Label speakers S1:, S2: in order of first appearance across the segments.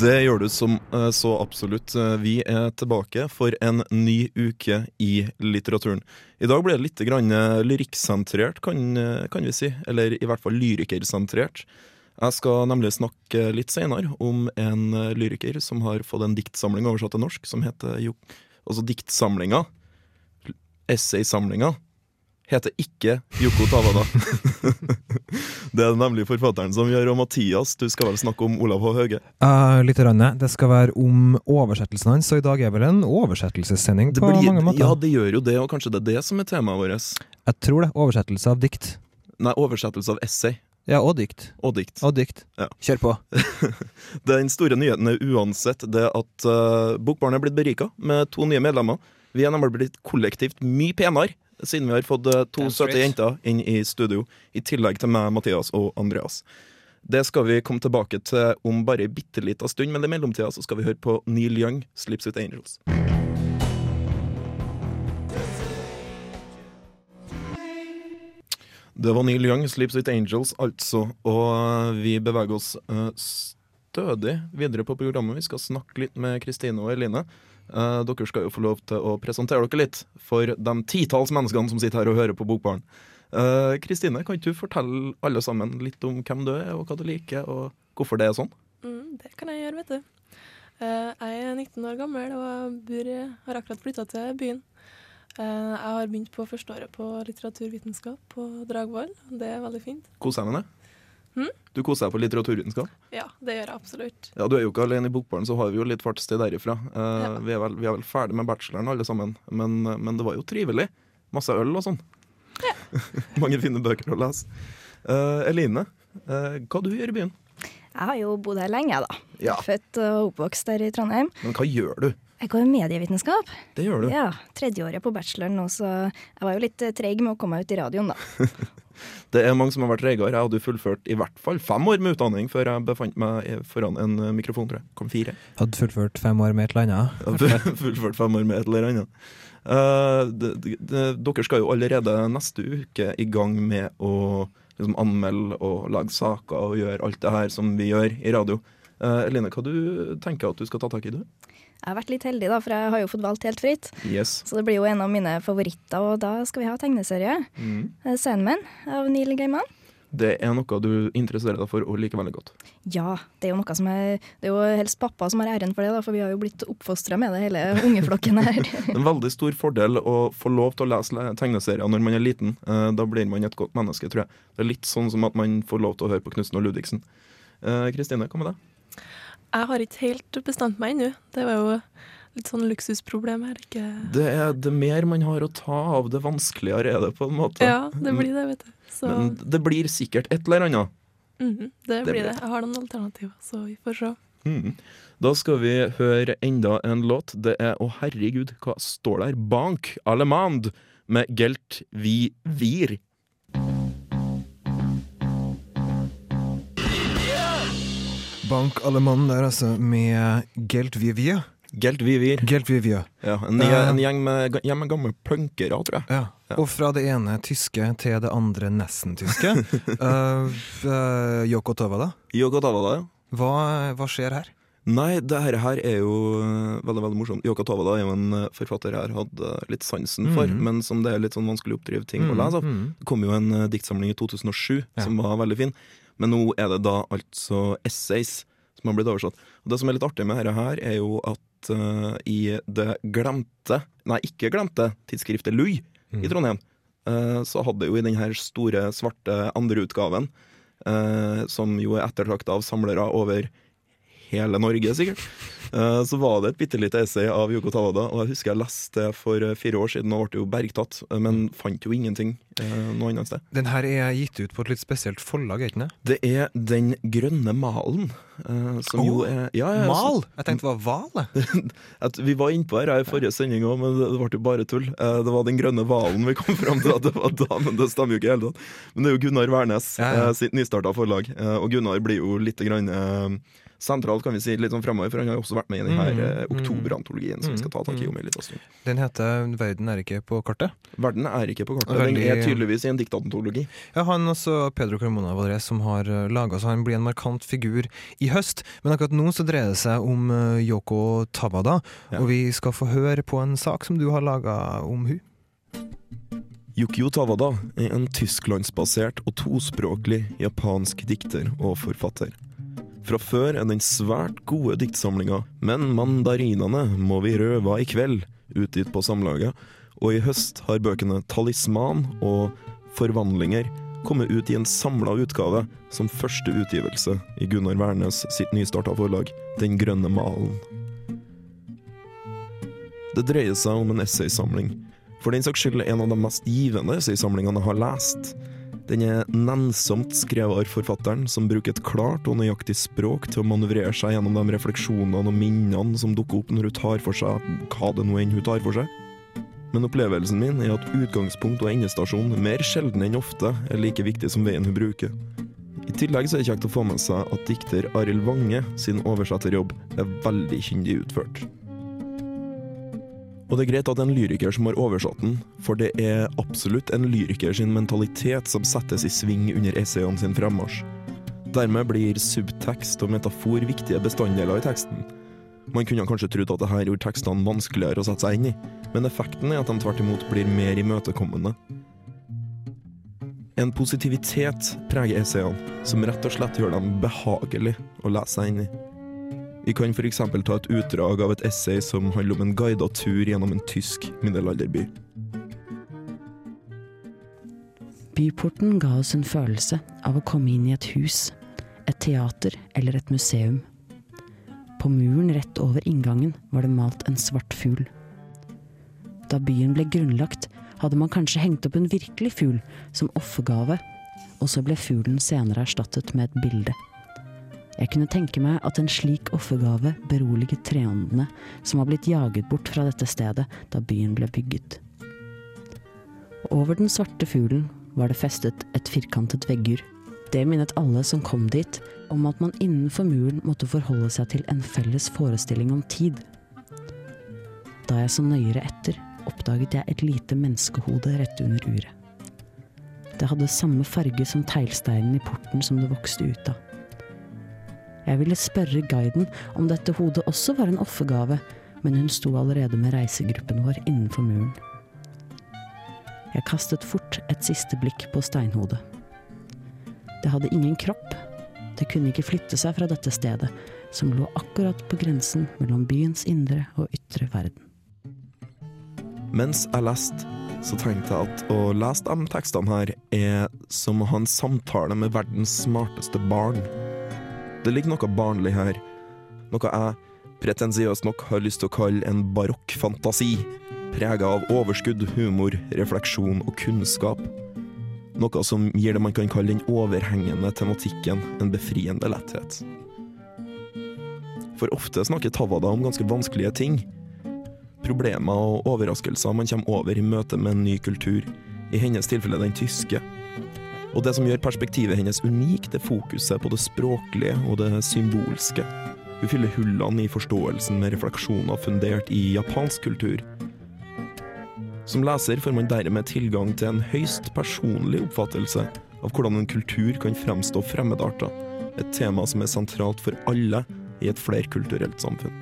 S1: Det gjør du som eh, så absolutt. Eh, Vi er tilbake for en ny uke i litteraturen. I dag ble det litt eh, lyrikksentrert, kan, kan vi si. Eller i hvert fall lyrikersentrert. Jeg skal nemlig snakke litt senere om en lyriker som har fått en diktsamling oversatt til norsk, som heter jo Altså diktsamlinga, essaysamlinga, heter ikke Yoko Tawada. det er nemlig forfatteren som gjør, og Mathias, du skal vel snakke om Olav H. Hauge?
S2: Uh, litt. Rønne. Det skal være om oversettelsen hans, og i dag er vel en oversettelsessending på
S1: blir,
S2: mange måter.
S1: ja, det gjør jo det, og kanskje det er det som er temaet vårt.
S2: Jeg tror det. Oversettelse av dikt.
S1: Nei, oversettelse av essay
S2: Ja, og dikt.
S1: og dikt.
S2: Og dikt.
S1: Ja.
S2: Kjør på.
S1: Den store nyheten er uansett det at uh, Bokbarn er blitt berika med to nye medlemmer. Vi har nemlig blitt kollektivt mye penere siden vi har fått eh, to
S2: Damn
S1: søte jenter inn i studio, i tillegg til meg, Mathias og Andreas. Det skal vi komme tilbake til om bare ei bitte lita stund, men i mellomtida så skal vi høre på Neil Young, 'Sleeps With Angels'. Det var Neil Young, 'Sleeps With Angels', altså. Og eh, vi beveger oss eh, stødig videre på programmet. Vi skal snakke litt med Kristine og Eline. Eh, dere skal jo få lov til å presentere dere litt for de titalls menneskene som sitter her og hører på Bokbaren. Eh, Kristine, kan ikke du fortelle alle sammen litt om hvem du er, og hva du liker, og hvorfor det er sånn?
S3: Mm, det kan jeg gjøre, vet du. Uh, jeg er 19 år gammel og bor, har akkurat flytta til byen. Jeg har begynt på førsteåret på litteraturvitenskap på Dragvoll. Det er veldig fint.
S1: Koser deg med det?
S3: Hm?
S1: Du koser deg på litteraturvitenskap?
S3: Ja, det gjør jeg absolutt.
S1: Ja, Du er jo ikke alene i Bokbaren, så har vi jo litt fartstid derifra. Eh,
S3: Ja.
S1: vi, er vel, vi er vel ferdig med bacheloren alle sammen, men, men det var jo trivelig. Masse øl og sånn. Mange fine bøker å lese. Eh, Eline, eh, hva du gjør i byen?
S4: Jeg har jo bodd her lenge, da.
S1: Ja.
S4: Født og oppvokst her i Trondheim.
S1: Men hva gjør du?
S4: Jeg går medievitenskap.
S1: Det gjør du.
S4: Ja, Tredjeåret på bacheloren nå, så jeg var jo litt eh, treig med å komme meg ut i radioen, da.
S1: Det er mange som har vært treigere. Jeg hadde fullført i hvert fall fem år med utdanning før jeg befant meg foran en eh, mikrofon, tror jeg. Kom fire.
S2: Hadde fullført fem år med et eller annet.
S1: Fullført fem år med et eller annet. Uh, de, de, de, dere skal jo allerede neste uke i gang med å liksom, anmelde og lage saker og gjøre alt det her som vi gjør i radio. Uh, Eline, hva du tenker at du skal ta tak i, du?
S4: Jeg har vært litt heldig, da, for jeg har jo fått valgt helt fritt.
S1: Yes.
S4: Så det blir jo en av mine favoritter, og da skal vi ha tegneserie.
S1: Mm.
S4: Eh, Sandman av Neil Gaiman.
S1: Det er noe du interesserer deg for og liker veldig godt.
S4: Ja, det er jo noe som er Det er jo helst pappa som har æren for det, da, for vi har jo blitt oppfostra med det, hele ungeflokken her.
S1: Det er en veldig stor fordel å få lov til å lese tegneserier når man er liten. Eh, da blir man et godt menneske, tror jeg. Det er litt sånn som at man får lov til å høre på Knutsen og Ludvigsen. Eh, Kristine, hva med deg?
S3: Jeg har ikke helt bestemt meg ennå. Det var jo litt sånn luksusproblem her. Ikke
S1: Det er det mer man har å ta av, det vanskeligere er det, på en måte.
S3: Ja, det blir det, vet du. Så
S1: Men det blir sikkert et eller annet.
S3: mhm, det
S1: det
S3: blir det. Jeg har noen alternativer, så vi får se.
S1: Mm. Da skal vi høre enda en låt. Det er Å, herregud, hva står der? Bank Alemand med Gelt Vi Vir.
S2: Bank Allemann der, altså, med Gelt Vivier.
S1: Gelt vivier.
S2: Gelt vivier.
S1: Ja, en,
S2: Eh.
S1: en gjeng med, gjeng med gamle punkere, tror jeg.
S2: Ja.
S1: Ja.
S2: Og fra det ene tyske til det andre nesten-tyske. uh, uh, Yoko Tova, da?
S1: Yoko Tawada, ja.
S2: Hva, hva skjer her?
S1: Nei, det her, her er jo veldig veldig morsomt. Yoko Tawada er jo en forfatter jeg har hatt litt sansen for,
S2: Mhm.
S1: men som det er litt sånn vanskelig å oppdrive ting å
S2: Mm,
S1: lese av.
S2: mm.
S1: Det kom jo en diktsamling i 2007
S2: Ja.
S1: som var veldig fin, men nå er det da altså essays som har blitt oversatt. Og Det som er litt artig med dette her, er jo at uh, i det glemte, nei ikke glemte, tidsskriftet Lui
S2: Mm.
S1: i Trondheim, uh, så hadde jo i denne store, svarte andreutgaven, uh, som jo er ettertrakta av samlere over hele Norge, sikkert, Eh, Så var det et bitte lite essay av Yoko Tawada, og jeg husker jeg leste det for eh, fire år siden og ble jo bergtatt, eh, men fant jo ingenting noe annet sted.
S2: Den her er gitt ut på et litt spesielt forlag, er ikke det?
S1: Det er Den grønne malen, Som oh,
S2: jo
S1: er ja, ja,
S2: Mal! Jeg tenkte det var hval.
S1: Vi var innpå her i forrige sending òg, men det, det ble jo bare tull. Det var Den grønne hvalen vi kom fram til at det var da, men det stemmer jo ikke i hele tatt. Men det er jo Gunnar Wærnes
S2: Ja,
S1: sitt nystarta forlag, og Gunnar blir jo litt grann eh, sentralt, kan vi si, litt sånn fremover, for han har jo også vært med i den her
S2: Mm,
S1: eh,
S2: mm,
S1: oktoberantologien som vi skal ta tak i
S2: mm.
S1: om en liten stund.
S2: Den heter 'Verden er ikke på kartet'.
S1: Verden er ikke på kartet, den er tydeligvis i en diktantologi.
S2: Ja, han også Pedro Carmona Valdres som har laga så han blir en markant figur i høst. Men akkurat nå så dreier det seg om eh, Yoko Tawada,
S1: Ja.
S2: og vi skal få høre på en sak som du har laga om hun.
S1: Yukio Tawada er en tysklandsbasert og tospråklig japansk dikter og forfatter. Fra før er den svært gode diktsamlinga 'Men mandarinene må vi røva i kveld' utgitt på Samlaget, og i høst har bøkene 'Talisman' og 'Forvandlinger' kommet ut i en samla utgave som første utgivelse i Gunnar Wærnes sitt nystarta forlag 'Den grønne malen'. Det dreier seg om en essaysamling for den saks skyld en av de mest givende essaysamlingene jeg har lest. Den er nennsomt skrevet av forfatteren, som bruker et klart og nøyaktig språk til å manøvrere seg gjennom de refleksjonene og minnene som dukker opp når hun tar for seg hva det nå enn hun tar for seg. Men opplevelsen min er at utgangspunkt og endestasjon mer sjelden enn ofte er like viktig som veien hun bruker. I tillegg så er det kjekt å få med seg at dikter Arild Wange sin oversetterjobb er veldig kyndig utført. Og det er greit at det er en lyriker som har oversatt den, for det er absolutt en lyriker sin mentalitet som settes i sving under essayene sin fremmarsj. Dermed blir subtekst og metafor viktige bestanddeler i teksten. Man kunne kanskje trodd at dette gjorde tekstene vanskeligere å sette seg inn i, men effekten er at de tvert imot blir mer imøtekommende. En positivitet preger essayene, som rett og slett gjør dem behagelig å lese seg inn i. Vi kan f.eks. ta et utdrag av et essay som handler om en guida tur gjennom en tysk middelalderby.
S5: Byporten ga oss en følelse av å komme inn i et hus, et teater eller et museum. På muren rett over inngangen var det malt en svart fugl. Da byen ble grunnlagt, hadde man kanskje hengt opp en virkelig fugl som offergave, og så ble fuglen senere erstattet med et bilde. Jeg kunne tenke meg at en slik offergave beroliget treåndene som var blitt jaget bort fra dette stedet da byen ble bygget. Over den svarte fuglen var det festet et firkantet veggur. Det minnet alle som kom dit, om at man innenfor muren måtte forholde seg til en felles forestilling om tid. Da jeg så nøyere etter, oppdaget jeg et lite menneskehode rett under uret. Det hadde samme farge som teglsteinen i porten som det vokste ut av. Jeg ville spørre guiden om dette hodet også var en offergave, men hun sto allerede med reisegruppen vår innenfor muren. Jeg kastet fort et siste blikk på steinhodet. Det hadde ingen kropp. Det kunne ikke flytte seg fra dette stedet, som lå akkurat på grensen mellom byens indre og ytre verden.
S1: Mens jeg leste, så tenkte jeg at å lese de tekstene her er som å ha en samtale med verdens smarteste barn. Det ligger noe barnlig her. Noe jeg, pretensiøst nok, har lyst til å kalle en barokk fantasi. Prega av overskudd, humor, refleksjon og kunnskap. Noe som gir det man kan kalle den overhengende tematikken en befriende letthet. For ofte snakker Tawada om ganske vanskelige ting. Problemer og overraskelser man kommer over i møte med en ny kultur, i hennes tilfelle den tyske. Og det som gjør perspektivet hennes unikt, er fokuset på det språklige og det symbolske. Hun fyller hullene i forståelsen med refleksjoner fundert i japansk kultur. Som leser får man dermed tilgang til en høyst personlig oppfattelse av hvordan en kultur kan fremstå fremmedarta, et tema som er sentralt for alle i et flerkulturelt samfunn.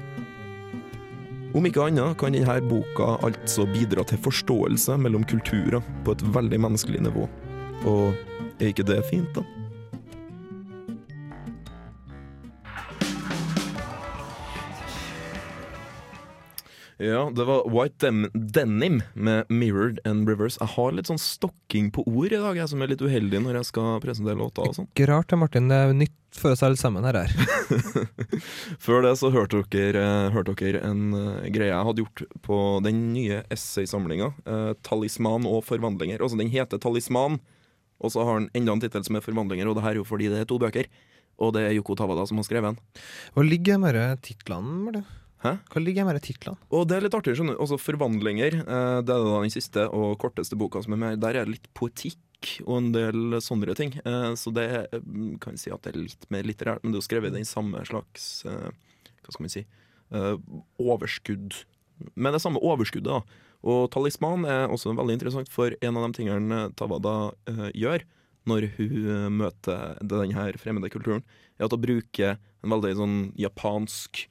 S1: Om ikke annet kan denne boka altså bidra til forståelse mellom kulturer på et veldig menneskelig nivå. Og er ikke det fint, da? Ja, det var White Denim med Mirrored and Reverse'. Jeg har litt sånn stokking på ord i dag, jeg som er litt uheldig når jeg skal presentere låta. og sånn.
S2: Ikke rart det, Martin. Det er nytt for oss alle sammen her.
S1: Før det så hørte dere, eh, hørte dere en eh, greie jeg hadde gjort på den nye essaysamlinga, uh, 'Talisman og forvandlinger'. Altså, den heter 'Talisman', og så har han enda en tittel som er 'Forvandlinger', og det her er jo fordi det er to bøker. Og det er Yoko Tawada som har skrevet den.
S2: Hva ligger med de titlene? Martin?
S1: Hæ?
S2: Hva ligger med de titlene?
S1: Og det er litt artig, skjønner du. Altså, 'Forvandlinger', eh, det er da den siste og korteste boka som er med. Der er det litt poetikk og en del sånne ting. Eh, så det mm, kan jeg si at det er litt mer litterært, men det er jo skrevet i den samme slags eh, Hva skal man si eh, overskudd. Med det samme overskuddet, da. Og talisman er også veldig interessant, for en av de tingene Tawada uh, gjør når hun eh, møter denne fremmede kulturen, er at hun bruker en veldig sånn japansk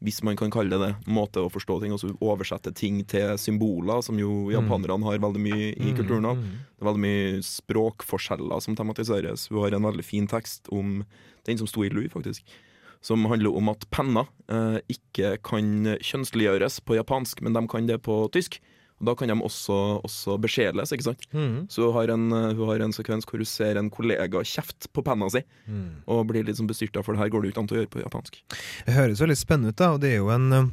S1: hvis man kan kalle det det, måte å forstå ting. Altså oversette ting til symboler, som jo japanerne har veldig mye i kulturen av.
S2: Mm.
S1: Det er veldig mye språkforskjeller som tematiseres. Hun har en veldig fin tekst om den som sto i Louis, faktisk. Som handler om at penner eh, ikke kan kjønnsliggjøres på japansk, men de kan det på tysk. Og Da kan de også, også besjeles, ikke sant.
S2: Mm.
S1: Så hun har, en, eh, hun har en sekvens hvor hun ser en kollega kjefte på penna si,
S2: Mm.
S1: og blir litt sånn bestyrta, for det her går det jo ikke an til å gjøre på japansk.
S2: Det høres veldig spennende ut, da. Og det er jo en eh,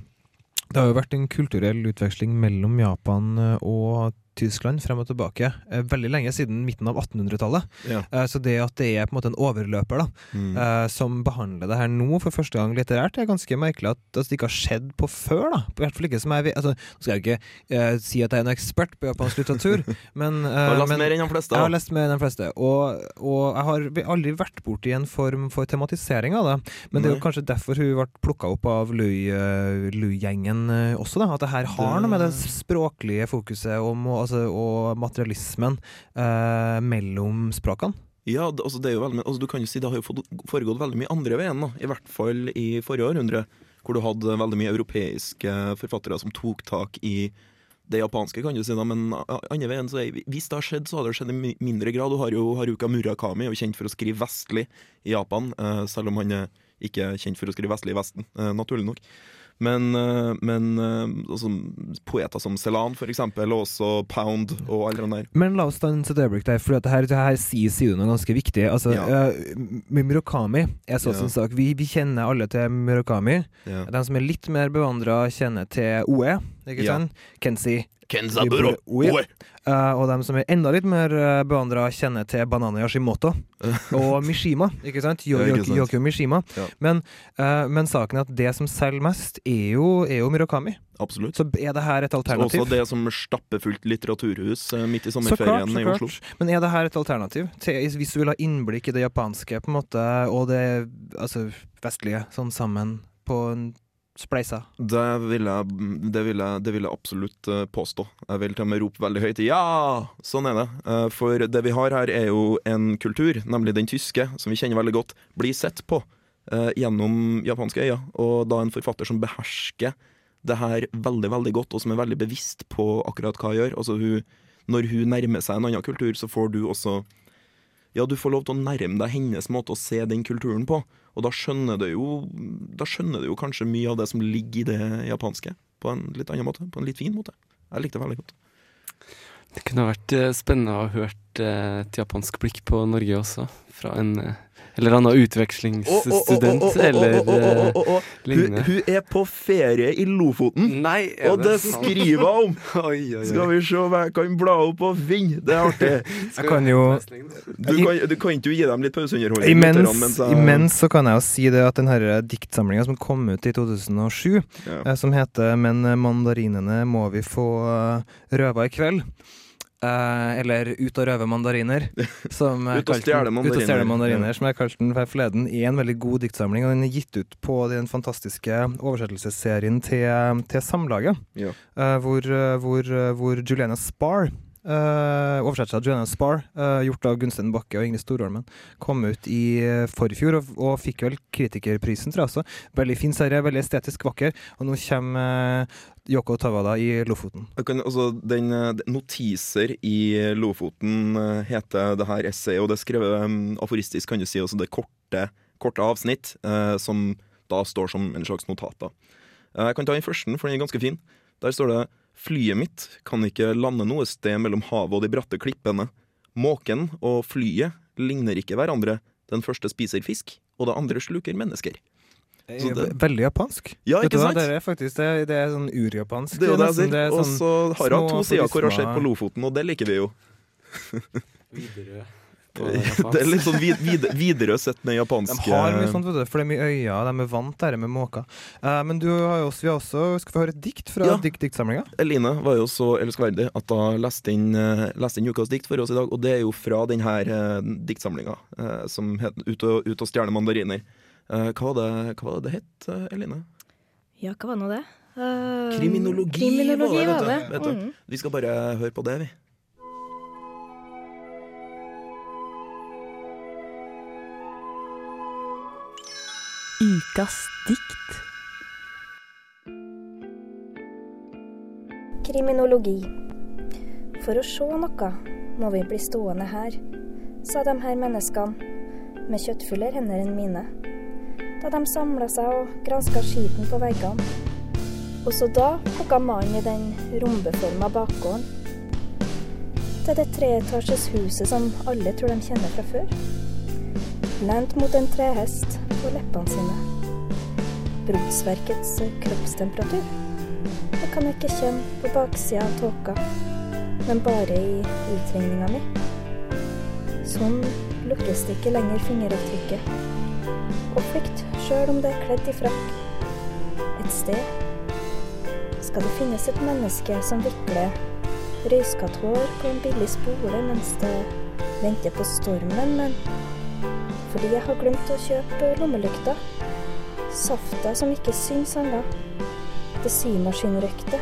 S2: Det har jo vært en kulturell utveksling mellom Japan og og Tyskland frem og tilbake eh, veldig lenge, siden midten av 1800-tallet.
S1: Ja.
S2: Eh, Så det at det er på en måte en overløper da,
S1: Mm.
S2: eh, som behandler det her nå for første gang litterært, er ganske merkelig at altså, det ikke har skjedd på før. da. I hvert fall ikke som jeg. Altså, nå skal jeg ikke eh, si at jeg er en ekspert på japansk litteratur, men, eh,
S1: Du har lest
S2: men
S1: mer enn de fleste.
S2: jeg har lest mer enn de fleste, og, og jeg har aldri vært borti en form for tematisering av det. Men det er jo kanskje derfor hun ble plukka opp av Louis-gjengen eh, også, da. At det her har noe med det språklige fokuset om, og, altså, og materialismen eh, mellom språkene.
S1: Ja, altså det er jo veldig, altså du kan jo si det har jo foregått veldig mye andre veien, da. i hvert fall i forrige århundre. Hvor du hadde veldig mye europeiske forfattere som tok tak i det japanske, kan du si. da, Men andre veien, så er, hvis det har skjedd, så har det skjedd i mindre grad. Du har jo Haruka Murakami, er kjent for å skrive vestlig i Japan, eh, selv om han er ikke kjent for å skrive vestlig i Vesten, eh, naturlig nok. Men, eh, men eh, altså, poeter som Celan, for eksempel, og også Pound og alle de der.
S2: Men la oss stanse et øyeblikk der, for det her, det her sier, jo noe ganske viktig. Altså,
S1: Ja.
S2: eh, Murakami er så
S1: Ja.
S2: sin sak. Vi, vi kjenner alle til Murakami.
S1: Ja.
S2: De som er litt mer bevandra, kjenner til OE, ikke
S1: Ja.
S2: sant? Kensi.
S1: Kenzaburo!
S2: Oe. Eh, og de som er enda litt mer uh, bevandra, kjenner til Banana Yashimoto og Mishima. ikke sant? Yo,
S1: Ja,
S2: yo,
S1: ikke sant.
S2: Mishima.
S1: Ja.
S2: Men, uh, men saken er at det som selger mest, er jo, er jo Murakami.
S1: Absolutt.
S2: Så er det her et
S1: Så
S2: alternativ?
S1: Også det som stappefullt litteraturhus eh, midt i sommerferien i. Oslo.
S2: Men er det her et alternativ? Til, hvis du vil ha innblikk i det japanske på en måte, og det altså, vestlige sånn sammen på en spleisa?
S1: Det vil jeg, det vil jeg, det vil jeg absolutt eh, påstå. Jeg vil til og med rope veldig høyt ja! Sånn er det. Eh, For det vi har her, er jo en kultur, nemlig den tyske, som vi kjenner veldig godt, blir sett på eh, gjennom japanske øyne. Og da en forfatter som behersker det her veldig, veldig godt, og som er veldig bevisst på akkurat hva hun gjør. Altså hun, når hun nærmer seg en annen kultur, så får du også Ja, du får lov til å nærme deg hennes måte å se den kulturen på. Og da skjønner du jo skjønner du jo kanskje mye av det som ligger i det japanske, på en litt annen måte. På en litt fin måte. Jeg likte det veldig godt.
S6: Det kunne vært eh, spennende å ha hørt eh, et japansk blikk på Norge også, fra en eh, eller annen utvekslingsstudent eller eh, lignende.
S1: hun er på ferie i Lofoten,
S6: Nei, er
S1: og det
S6: det
S1: skriver hun om!
S6: Oi, oi, oi.
S1: Skal vi se hva jeg kan bla opp og finne. Det er artig.
S2: Jeg kan jo
S1: Du kan, du kan ikke gi dem litt pauseunderholdning?
S2: Imens,
S1: jeg-
S2: imens så kan jeg jo si det at den denne diktsamlinga som kom ut i 2007,
S1: Ja.
S2: eh, som heter 'Men mandarinene må vi få eh, røva i kveld'. Eh, eller 'Ut og røve mandariner'. Som
S1: Ut og stjele mandariner.
S2: Mandariner Som jeg kalte den her forleden, i en veldig god diktsamling. Og den er gitt ut på den fantastiske oversettelsesserien til, til Samlaget.
S1: Ja.
S2: eh, hvor, eh, hvor, hvor Juliana Spar Uh, oversettelse av Joanna Spar, uh, gjort av Gunstein Bakke og Ingrid Storholmen, kom ut i uh, forfjor og, og fikk vel kritikerprisen, tror jeg også. Veldig fin serie, veldig estetisk vakker. Og nå kommer uh, Yoko Tawada i Lofoten.
S1: Kan, altså, den eh, Notiser i Lofoten eh, heter det her essayet, og det er skrevet um, aforistisk, kan du si. Altså det korte, korte avsnitt eh, som da står som en slags notater. Eh, Jeg kan ta den første, for den er ganske fin. Der står det Flyet mitt kan ikke lande noe sted mellom havet og de bratte klippene. Måken og flyet ligner ikke hverandre. Den første spiser fisk, og det andre sluker mennesker. Så det-
S2: Veldig japansk.
S1: Ja, ikke sant?
S2: Det er faktisk det, det er sånn urjapansk.
S1: Det er jo det jeg sier.
S2: Det er
S1: Og
S2: sånn
S1: så har hun to sider hvor hun ser på Lofoten, og det liker vi jo.
S6: Widerøe.
S1: Det er litt sånn vid, vid, Widerøe sett med japanske De
S2: har mye sånt, vet du, for det er mye øyer, de er vant til det med måker. Uh, men du har jo også, vi har også Skal vi høre et dikt fra
S1: Ja.
S2: dikt, diktsamlinga?
S1: Eline var jo så elskverdig at hun leste inn, eh, leste inn ukas dikt for oss i dag, og det er jo fra denne uh, diktsamlinga uh, som heter Ut og, ut og stjerne mandariner. Uh, hva, var det, hva var det det het, eh, Eline?
S4: Ja, hva var nå det? Eh,
S1: Kriminologi,
S4: kriminologi
S1: var
S4: var
S1: det,
S4: det.
S1: vet du.
S4: Mm.
S1: Vi skal bare høre på det, vi.
S7: Ukas dikt.
S8: Kriminologi. For å se noe må vi bli stående her, sa de her menneskene med kjøttfulle hender enn mine, da de samla seg og granska skiten på veggene. Også da plukka mannen i den rombeforma bakgården. Er det treetasjes huset som alle tror de kjenner fra før. Lent mot en trehest på leppene sine. Brotsverkets kroppstemperatur. Jeg kan ikke kjenne på baksida av tåka, men bare i utringninga mi. Sånn lukkes det ikke lenger fingeravtrykket. Og frykt, sjøl om det er kledd i frakk. Et sted skal det finnes et menneske som vikler røyskatt hår på en billig spole mens det venter på stormen, men fordi jeg har glemt å kjøpe lommelykta. Safta som ikke syns ennå. Det symaskinrøykte.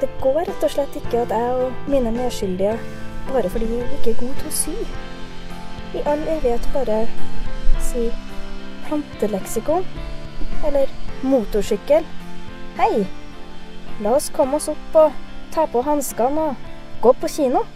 S8: Det går rett og slett ikke at jeg og mine medskyldige, bare fordi vi ikke er gode til å sy, i all evighet bare si planteleksikon eller motorsykkel. Hei! La oss komme oss opp og ta på hanskene og gå på kino.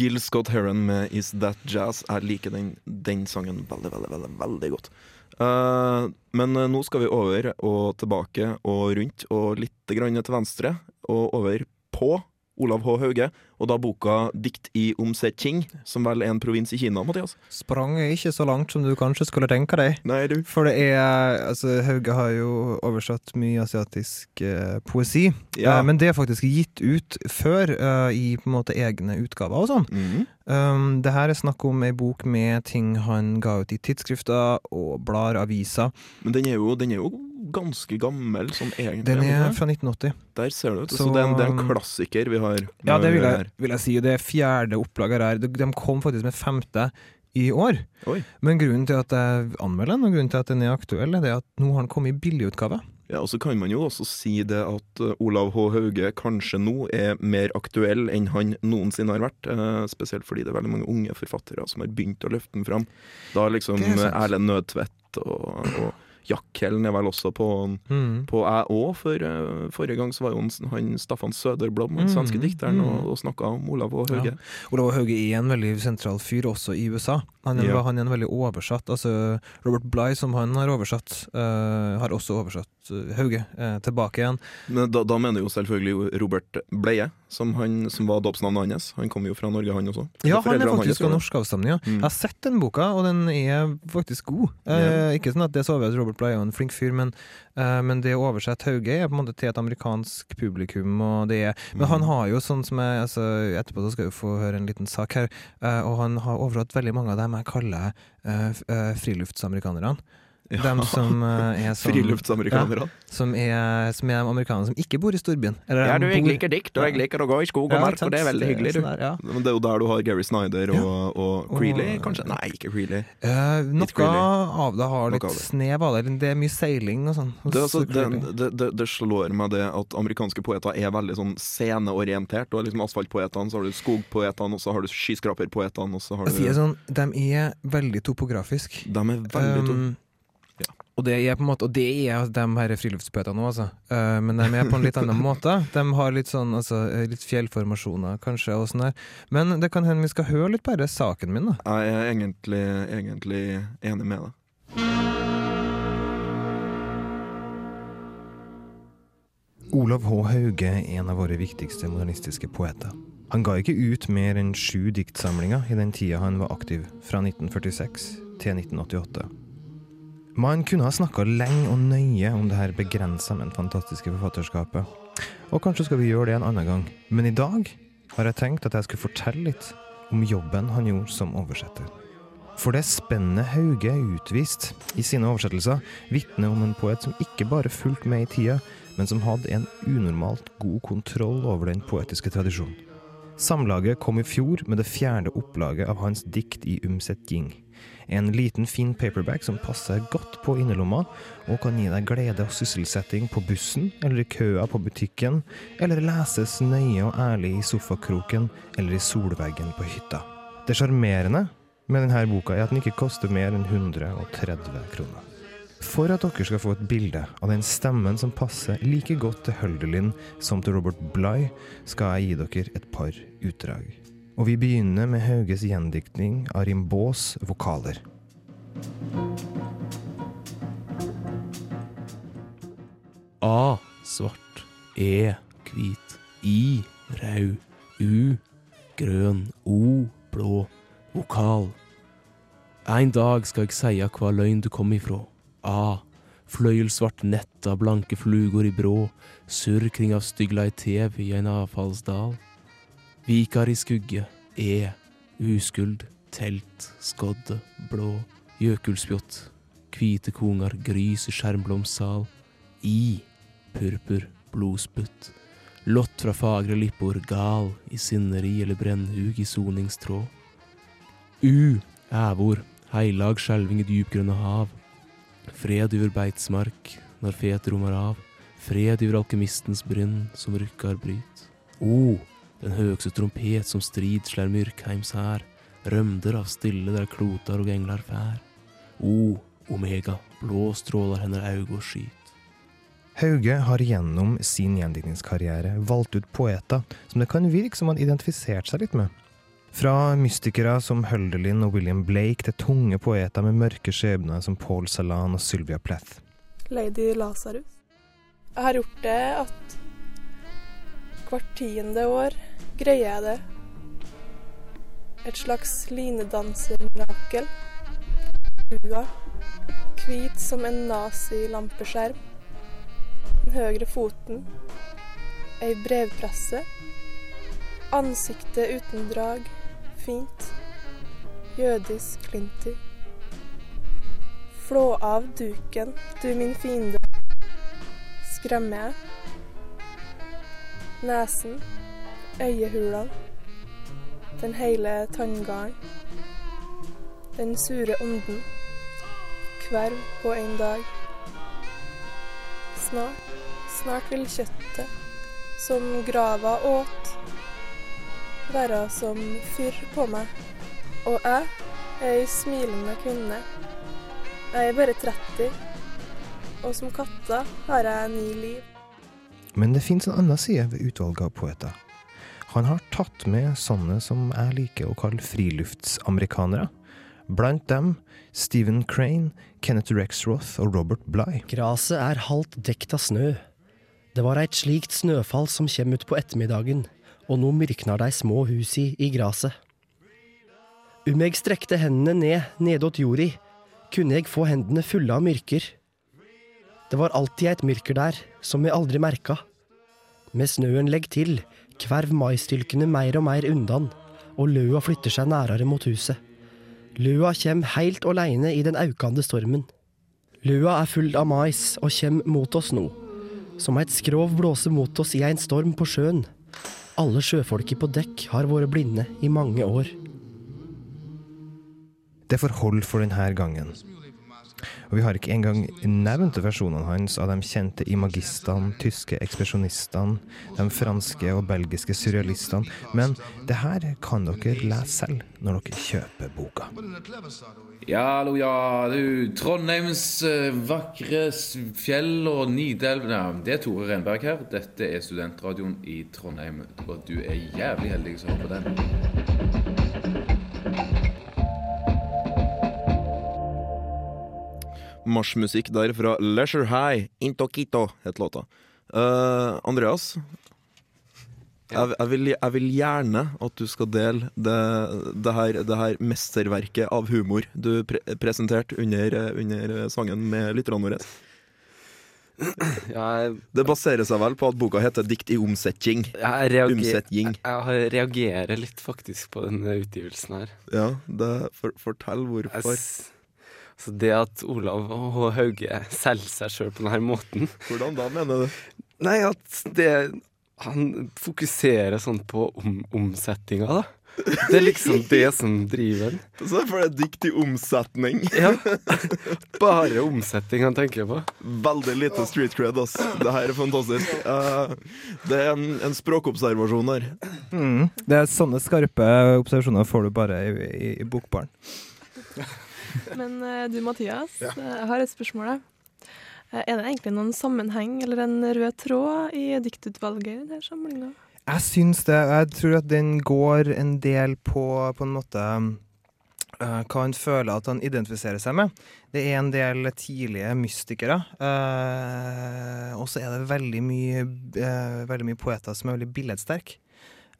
S1: Gil Scott Heron med Is That Jazz. Jeg liker den, den sangen veldig, veldig, veldig, veldig godt. Uh, men eh, nå skal vi over og tilbake og rundt og litt til venstre og over på Olav H. Hauge, og da boka 'Dikt i Omseqing', som vel er en provins i Kina, Mathias?
S2: Sprang ikke så langt som du kanskje skulle tenke deg.
S1: Nei, du.
S2: For det er Altså, Hauge har jo oversatt mye asiatisk eh, poesi.
S1: Ja.
S2: Eh, men det er faktisk gitt ut før eh, i på en måte egne utgaver og sånn.
S1: Mhm.
S2: Um, det her er snakk om ei bok med ting han ga ut i tidsskrifter og blar aviser.
S1: Men den er, jo, den er jo ganske gammel, sånn egentlig.
S2: Den er fra 1980.
S1: Der ser du. Så,
S2: Så,
S1: det, er en, det er en
S2: um,
S1: klassiker vi har.
S2: Ja, det vil jeg, vil jeg si. Det er fjerde opplaget her. De, kom faktisk med femte i år.
S1: Oi.
S2: Men grunnen til at jeg anmelder den, og grunnen til at den er aktuell, er det at nå har den kommet i billigutgave.
S1: Ja, og så kan man jo også si det at uh, Olav H. Hauge kanskje nå er mer aktuell enn han noensinne har vært. eh, spesielt fordi det er veldig mange unge forfattere som har begynt å løfte den fram. Da liksom eh, Erlend Nødtvedt og, og Jack Hellen er vel også på,
S2: Mm.
S1: på jeg òg, for eh, forrige gang så var jo han, han Staffan Söderblom, den svenske
S2: Mm,
S1: dikteren,
S2: mm.
S1: og, og snakka om Olav og Hauge.
S2: Olav Hauge er en veldig sentral fyr også i USA. Han er,
S1: Ja.
S2: han er en veldig oversatt. Altså Robert Bligh, som han har oversatt, uh, har også oversatt Hauge eh, tilbake igjen.
S1: Men da, da mener jo selvfølgelig Robert Bleie, som, han, som var dåpsnavnet hans. Han kom jo fra Norge, han også.
S2: Ja, han er faktisk av norsk avstamning. Ja.
S1: Mm.
S2: Jeg har sett den boka, og den er faktisk god. Ikke sånn at det så over at Robert Bligh er en flink fyr, men, uh, men det å oversette Hauge er på en måte til et amerikansk publikum. Og det er, men han
S1: Mm.
S2: har jo sånn som jeg altså, Etterpå så skal vi få høre en liten sak her. uh, og han har overhatt veldig mange av dem jeg kaller uh, friluftsamerikanerne.
S1: Ja.
S2: Dem som eh, er sånn
S1: Friluftsamerikanere.
S2: som er, som er amerikanere som ikke bor i storbyen. Eller
S1: Ja, du, jeg
S2: bor-
S1: liker dikt, og jeg liker å gå i skog og
S2: Ja,
S1: mark, og det er veldig hyggelig, du.
S2: Sånn der, ja.
S1: Men det er jo der du har Gary Snyder og, og
S2: Og-
S1: Creeley, kanskje? Nei, ikke Creeley. Uh,
S2: noe
S1: Creeley.
S2: av det har litt snev av det. Det er mye seiling og sånn.
S1: Det, altså, det, det, det, det slår meg det at amerikanske poeter er veldig sånn sceneorientert. Du har liksom asfaltpoetene, så har du skogpoetene, og så har du skyskraperpoetene, og så har
S2: Jeg
S1: du
S2: sier sånn, de er veldig topografisk.
S1: De er veldig topografiske
S2: Um,
S1: Og
S2: det er på en måte Og det er de her friluftspoetene òg, altså. Uh, men de er på en litt annen måte. De har litt sånn altså, eh, litt fjellformasjoner, kanskje, og sånn der. Men det kan hende vi skal høre litt bare saken min, da.
S1: Jeg er egentlig, egentlig enig med deg.
S2: Olav H. Hauge er en av våre viktigste modernistiske poeter. Han ga ikke ut mer enn sju diktsamlinger i den tida han var aktiv, fra 1946 til 1988. Man kunne ha snakka lenge og nøye om det her begrensa, men fantastiske forfatterskapet. Og kanskje skal vi gjøre det en annen gang. Men i dag har jeg tenkt at jeg skulle fortelle litt om jobben han gjorde som oversetter. For det spennet Hauge utviste i sine oversettelser, vitner om en poet som ikke bare fulgte med i tida, men som hadde en unormalt god kontroll over den poetiske tradisjonen. Samlaget kom i fjor med det fjerde opplaget av hans dikt i Umset Jing. En liten, fin paperback som passer godt på innerlomma, og kan gi deg glede og sysselsetting på bussen, eller i køa på butikken, eller leses nøye og ærlig i sofakroken eller i solveggen på hytta. Det sjarmerende med denne boka er at den ikke koster mer enn 130 kroner. For at dere skal få et bilde av den stemmen som passer like godt til Hølderlin som til Robert Bligh, skal jeg gi dere et par utdrag. Og vi begynner med Hauges gjendiktning av Rimbaus vokaler.
S9: A svart, E hvit, I rød, U grønn, O blå, vokal. En dag skal jeg seia hva løgn du kom ifrå. A. Fløyelsvart nett av blanke flugor i brå, surr kring av stygla i tev i ein avfallsdal. Vikar i skugge, E. Uskuld, telt, skodde, blå, gjøkulspjott, kvite konger, grys i skjermblomstsal. I. Purpur, blodsputt. Lott fra fagre lippor, gal i sinneri eller brennhug i soningstråd. U. Ævor, heilag skjelving i dypgrønne hav. Fred over beitsmark når fet rommer av. Fred over alkemistens brynn som rykkar bryt. O, den høgste trompet som strid slær Myrkheims hær. Rømder av stille der klotar og englar fær. O, omega, blå strålar hennar og skyt.
S2: Hauge har gjennom sin gjendiktningskarriere valgt ut poeter som det kan virke som han identifiserte seg litt med. Fra mystikere som Hölderlin og William Blake til tunge poeter med mørke skjebner som Paul Salan og Sylvia Plath.
S3: Lady Lasarus. Jeg har gjort det at hvert tiende år greier jeg det. Et slags linedansermirakel. Hua. Hvit som en nazi-lampeskjerm. Den høyre foten. Ei brevpresse. Ansiktet uten drag. Fint. Jødisk klinti. Flå av duken, du min fiende. Skremmer jeg? Nesen. Øyehulene. Den hele tanngarden. Den sure ånden. Kverv på en dag. Snart, snart vil kjøttet, som grava åt, være som fyr på meg. Og jeg er ei smilende kvinne. Jeg er bare 30, og som katta har jeg ni liv.
S2: Men det fins en annen side ved utvalget av poeter. Han har tatt med sånne som jeg liker å kalle friluftsamerikanere. Blant dem Stephen Crane, Kenneth Rexroth og Robert Bligh.
S10: Graset er halvt dekt av snø. Det var eit slikt snøfall som kjem ut på ettermiddagen, og nå myrknar dei små husi i graset. Om eg strekte hendene ned nedåt jorda, kunne eg få hendene fulle av myrker. Det var alltid eit myrker der, som vi aldri merka. Med snøen legg til, kverv maisstylkene meir og meir undan, og løa flytter seg nærare mot huset. Løa kjem heilt åleine i den aukande stormen. Løa er full av mais og kjem mot oss nå. Som eit skrov blåser mot oss i ein storm på sjøen. Alle sjøfolki på dekk har vært blinde i mange år.
S2: Det får hold for denne gangen. Og vi har ikke engang nevnt versjonene hans av de kjente imagistene, tyske ekspresjonistene, de franske og belgiske surrealistene. Men det her kan dere lese selv når dere kjøper boka.
S11: Ja, hallo, ja. Du, Trondheims eh, vakre fjell og Nidelv Nei, det er Tore Renberg her. Dette er studentradioen i Trondheim, og du er jævlig heldig som hører på den.
S1: Marsjmusikk der fra Leisure High, Into Quito, het låta. Uh, Andreas, jeg, jeg, vil, jeg vil gjerne at du skal dele det, det, her, det her mesterverket av humor du pre presenterte under, under sangen med lytterne våre. Det baserer seg vel på at boka heter 'Dikt i omsetting'.
S6: Jeg, reager, jeg, jeg reagerer litt faktisk på denne utgivelsen her.
S1: Ja, det, for, fortell hvorfor.
S6: s- Så det at Olav H. Hauge selger seg sjøl på denne måten
S1: Hvordan da, mener du?
S6: Nei, at det Han fokuserer sånn på om, omsetninga, da. Det er liksom det som driver den.
S1: Så for det er dikt i omsetning.
S6: Ja. Bare omsetning han tenker på.
S1: Veldig lite street cred, ass. Det her er fantastisk. Uh, det er en, en språkobservasjon her.
S2: Mm. Det er Sånne skarpe observasjoner får du bare i, i, i bokbaren.
S3: Men eh, du Mathias,
S2: Ja.
S3: eh, jeg har et spørsmål. Eh, Er det egentlig noen sammenheng eller en rød tråd i diktutvalget i denne samlinga?
S2: Jeg syns det. Jeg tror at den går en del på, på en måte hva han føler at han identifiserer seg med. Det er en del tidlige mystikere. og så er det veldig mye, veldig mye poeter som er veldig billedsterke.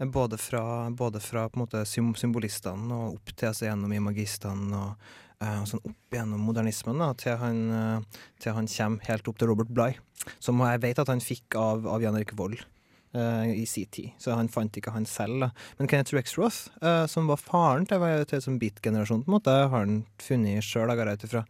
S2: Både fra, både fra symbolistene og opp til altså gjennom imagistene og sånn opp gjennom modernismen da, til han, eh, til han kommer helt opp til Robert Bligh, som jeg vet at han fikk av, av Jan Erik Vold eh, i sin tid. Så han fant ikke han selv. Da. Men Kenneth Rexroth, uh, som var faren til, til som beat-generasjonen, har han funnet sjøl, går jeg ut ifra.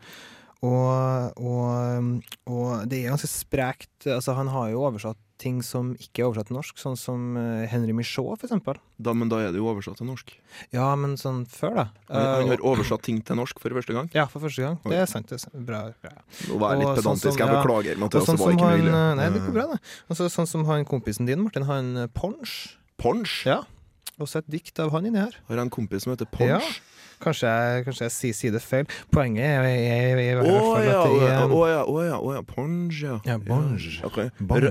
S2: Og, og, og det er ganske sprekt. Altså, han har jo oversatt ting som ikke er oversatt til norsk, sånn som eh, Henry Michaud, eksempel.
S1: Da, men da er det jo oversatt til norsk.
S2: Ja, men sånn før, da.
S1: Han, han
S2: Eh,
S1: har oversatt ting til norsk for første gang.
S2: Ja, for første gang. Det er sant. Det er sant. Bra. bra.
S1: Nå var jeg litt
S2: Og sånn
S1: pedantisk,
S2: som-
S1: jeg beklager, Mathias,
S2: sånn
S1: det var ikke
S2: han,
S1: mulig.
S2: eh, Nei, det går bra, det. Og sånn som han kompisen din, Martin, han en Ponch.
S1: Ponch?
S2: Ja. Også et dikt av han inni her.
S1: Har jeg en kompis som heter Ponch?
S2: Ja. Kanskje jeg, kanskje jeg sier, sier det feil. Poenget er, i hvert fall
S1: ja,
S2: at det
S1: å ja, å ja, å ja, Ponge, ja.
S2: Ja, Ponge.
S1: Ja, Okay.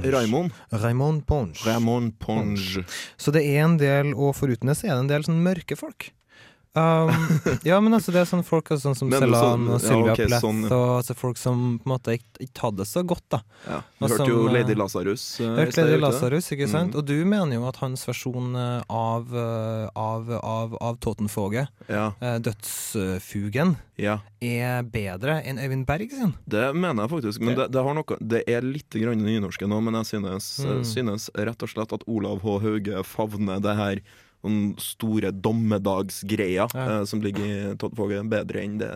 S1: Raymond?
S2: Raymond Ponge.
S1: Raymond Ponge.
S2: Så det er en del, og foruten det så er det en del sånn mørke folk. Um, ja, men altså det er sånn folk altså, sånn som
S1: Men
S2: Selan
S1: sånn-
S2: og
S1: ja,
S2: Sylvia
S1: ok,
S2: Plath,
S1: sånn, ja.
S2: og altså folk som på en måte ikke, ikke hadde det så godt, da.
S1: Ja, du hørte
S2: som,
S1: jo
S2: eh,
S1: Lady Lazarus. eh,
S2: Hørte Lady? Lazarus, ikke sant?
S1: Mm.
S2: Og du mener jo at hans versjon eh, av, av, av, av Totenfoget,
S1: Ja.
S2: Dødsfugen,
S1: Ja.
S2: er bedre enn Øyvind Berg sin.
S1: Det mener jeg faktisk, men det, det, har noe, det er litt grann nynorske nå, men jeg synes,
S2: Mm.
S1: synes rett og slett at Olav H. Hauge favner det her den store dommedagsgreier
S2: Ja.
S1: eh, som ligger i Toddfoget, bedre enn det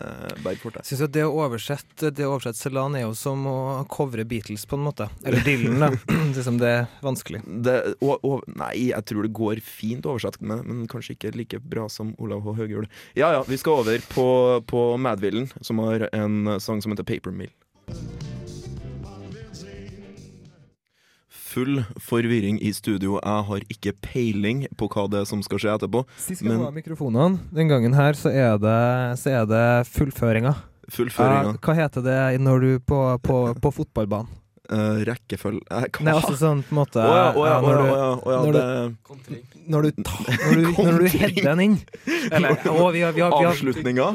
S1: Berg får til.
S2: Synes at det å oversette Det å oversette Celan er jo som å covre Beatles, på en måte. Eller Dylan, da. det er som det er vanskelig.
S1: Det, og, og, nei, jeg tror det går fint å oversette med, men kanskje ikke like bra som Olav H. Hauge. Ja ja, vi skal over på, på Madvillen, som har en sang som heter Paper Mill. Full forvirring i studio. Jeg har ikke peiling på hva det er som skal skje etterpå.
S2: Sist gang var mikrofonene. Den gangen her så er det, så er det fullføringa.
S1: Fullføringa.
S2: Ja, hva heter det når du på, på, på fotballbanen?
S1: Uh, rekkefølge eh, hva?
S2: Nei, altså sånn på en måte
S1: Å ja, å ja,
S2: ja, når du- når du-
S1: det-
S2: du, du, du header den inn. Eller, å, vi har, vi har, vi har,
S1: Avslutninga.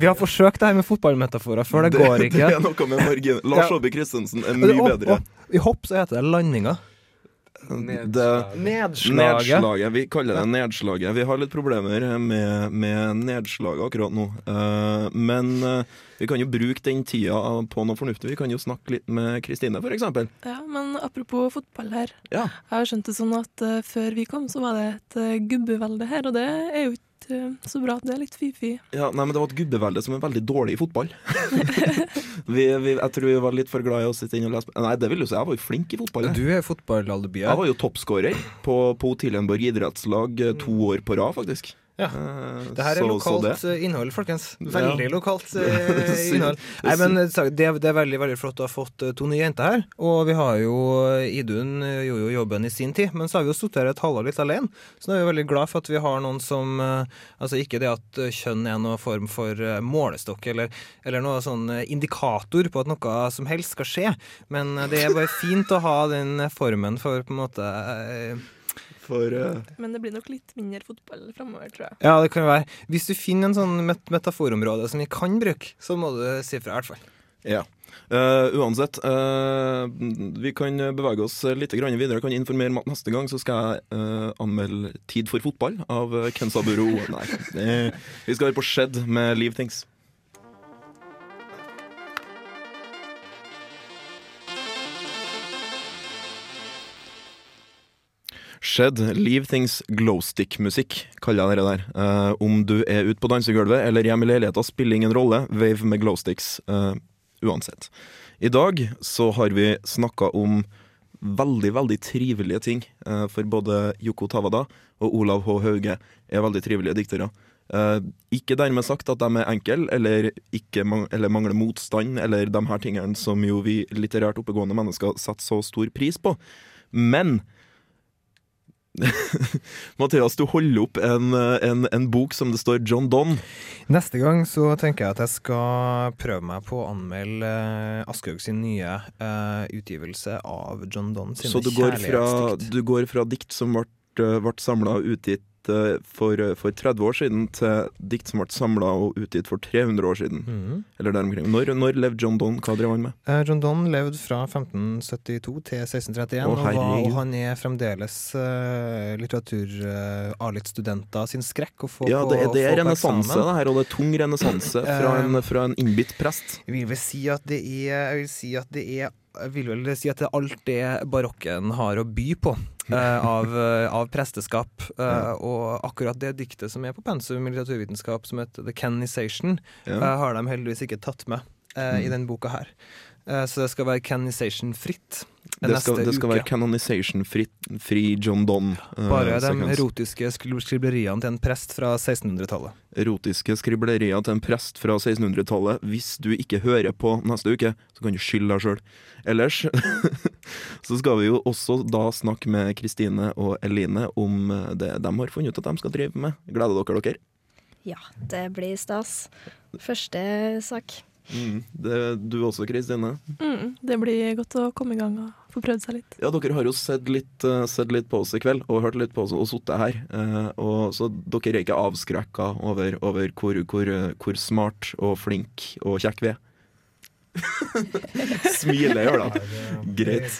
S2: Vi har forsøkt det her med fotballmetaforer før, det, går ikke.
S1: Det er noe med margin. Lars
S2: Ja.
S1: Saabye Christensen er mye
S2: og-
S1: bedre.
S2: og I hopp så heter det landinga.
S1: Det,
S2: Nedslaget.
S1: Nedslaget. Vi kaller det nedslaget. Vi har litt problemer med, med nedslaget akkurat nå. Uh, men uh, vi kan jo bruke den tida på noe fornuftig. Vi kan jo snakke litt med Kristine, eksempel.
S3: Ja, men apropos fotball her.
S1: Ja.
S3: Jeg har skjønt det sånn at uh, før vi kom, så var det et uh, gubbevelde her, og det er jo ikke eh, så bra. Det er litt fy-fy.
S1: Ja, nei, men Det var et gubbevelde som er veldig dårlig i fotball. vi, vi, jeg tror vi var litt for glad i å sitte inne og lese Nei, det vil jo si, jeg var jo flink i fotball. jeg.
S2: Du er fotballalibiet.
S1: Jeg var jo toppskårer på, på Tilhenborg idrettslag eh, to år på rad, faktisk.
S2: Ja.
S1: Eh,
S2: Det her er
S1: så-
S2: lokalt eh, innhold, folkens.
S1: Ja.
S2: Veldig lokalt eh, innhold. Nei, men det, er- det er veldig veldig flott å ha fått to nye jenter her. Og vi har jo Idun gjorde jo jobben i sin tid, men så har vi jo sittet her et halvår litt alene. Så nå er vi veldig glad for at vi har noen som Altså ikke det at kjønn er noen form for målestokk eller, eller noe sånn indikator på at noe som helst skal skje, men det er bare fint å ha den formen for på en måte
S1: For uh...
S3: Men det blir nok litt mindre fotball framover, tror jeg.
S2: Ja, det kan være. Hvis du finner en sånn met metaforområde som vi kan bruke, så må du si fra, i hvert fall.
S1: Ja. Uh, uansett, uh, vi kan bevege oss litt grann videre. Jeg kan informere om at neste gang så skal jeg uh, anmelde Tid for fotball av Kensaburo. Ken Saburo. Nei, vi skal være på Shed med Leave Things. Shed, Leave Things Glowstick-musikk, kaller jeg det der. Uh, om du er ute på dansegulvet eller hjemme i leiligheta, spiller ingen rolle. Wave med glowsticks. uh, uansett. I dag så har vi snakka om veldig, veldig trivelige ting. Uh, for både Yoko Tawada og Olav H. Hauge er veldig trivelige diktere. Uh, ikke dermed sagt at de er enkle, eller, eller mangler motstand, eller de her tingene som jo vi litterært oppegående mennesker setter så stor pris på. Men Mathias, du holder opp en, eh, en, en bok som det står John Donne.
S2: Neste gang så tenker jeg at jeg skal prøve meg på å anmelde uh, Aschehoug sin nye uh, utgivelse av John Donne sine
S1: Så du går, fra, du går fra dikt som ble, eh, ble samla og utgitt eh, for, for 30 år siden, til dikt som ble samla og utgitt for 300 år siden.
S2: Mm.
S1: Eller der omkring. Når, når levde John Donne? Hva drev han med?
S2: Eh, John Donne levde fra 1572 til 1631,
S1: Å,
S2: og, var, og han er fremdeles uh, litteratur-A-littstudenter sin skrekk å få
S1: Ja, det, er- det er renessanse, det her, og det er tung renessanse fra, en-
S2: Eh,
S1: fra en innbitt prest.
S2: Jeg vil si at det er Jeg vil si at det er jeg vil vel si at det er alt det barokken har å by på eh, av, eh, av presteskap. Eh, og akkurat det diktet som er på pensum i litteraturvitenskap, som heter The Canonization,
S1: Ja.
S2: har de heldigvis ikke tatt med eh, i denne boka her. Eh, så det skal være canonization-fritt
S1: Det skal, det skal være canonization-fri John Donne. eh,
S2: Bare de
S1: sekvens.
S2: erotiske skribleriene til en prest fra 1600-tallet.
S1: erotiske skriblerier til en prest fra 1600-tallet. Hvis du ikke hører på neste uke, så kan du skylde deg sjøl. Ellers så skal vi jo også da snakke med Kristine og Eline om eh, det de har funnet ut at de skal drive med. Gleder dere dere?
S4: Ja, det blir stas. Første sak.
S1: Mm. Det, du også, Kristine?
S3: Mm, det blir godt å komme i gang og få prøvd seg litt.
S1: Ja, dere har jo sett litt, eh, sett litt på oss i kveld, og hørt litt på oss og sittet her. Eh, og, så dere er ikke avskrekka over, over hvor, hvor, eh, hvor smart og flink og kjekk vi er? Smiler gjør det. Greit.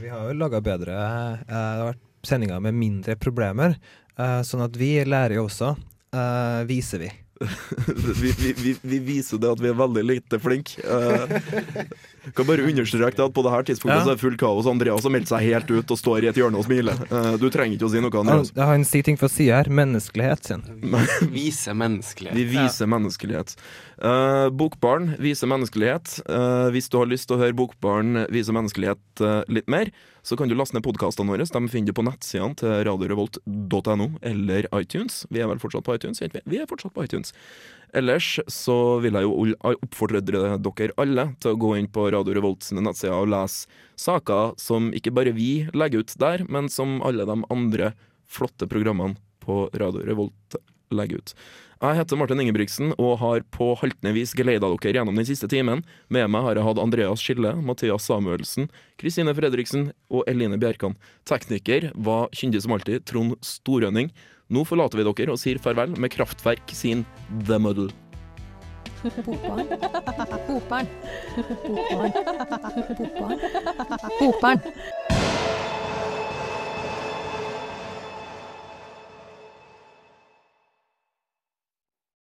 S2: Vi har jo laga bedre eh, Det har vært sendinger med mindre problemer, eh, sånn at vi lærer jo også. eh, viser vi.
S1: vi, vi, vi, vi viser det at vi er veldig lite flinke. Kan bare understreke at på det her tidspunktet
S2: Ja.
S1: så er det fullt kaos. Andreas har meldt seg helt ut og står i et hjørne og smiler. Eh, du trenger ikke å si noe,
S2: Han,
S1: Andreas.
S2: han sier ting for å si her. Menneskelighet, sier han.
S6: Vise menneskelighet.
S1: Vi viser menneskelighet. Uh, Bokbarn viser menneskelighet. Uh, hvis du har lyst til å høre Bokbarn vise menneskelighet uh, litt mer, så kan du laste ned podkastene våre. De finner du på nettsidene til radiorevolt.no eller iTunes. Vi er vel fortsatt på iTunes? vi? Vi er fortsatt på iTunes. Ellers så vil jeg jo oppfordre dere alle til å gå inn på Radio Revolt sine nettsider og lese saker som ikke bare vi legger ut der, men som alle de andre flotte programmene på Radio Revolt legger ut. Jeg heter Martin Ingebrigtsen og har på haltende vis geleida dere gjennom den siste timen. Med meg har jeg hatt Andreas Skille, Mathias Samuelsen, Kristine Fredriksen og Eline Bjerkan. Tekniker var kyndig som alltid Trond Storønning. Nå forlater vi dere og sier farvel med Kraftverk sin The Muddle.
S12: Bokbarn. Bokbarn. Bokbarn. Bokbarn. Bokbarn.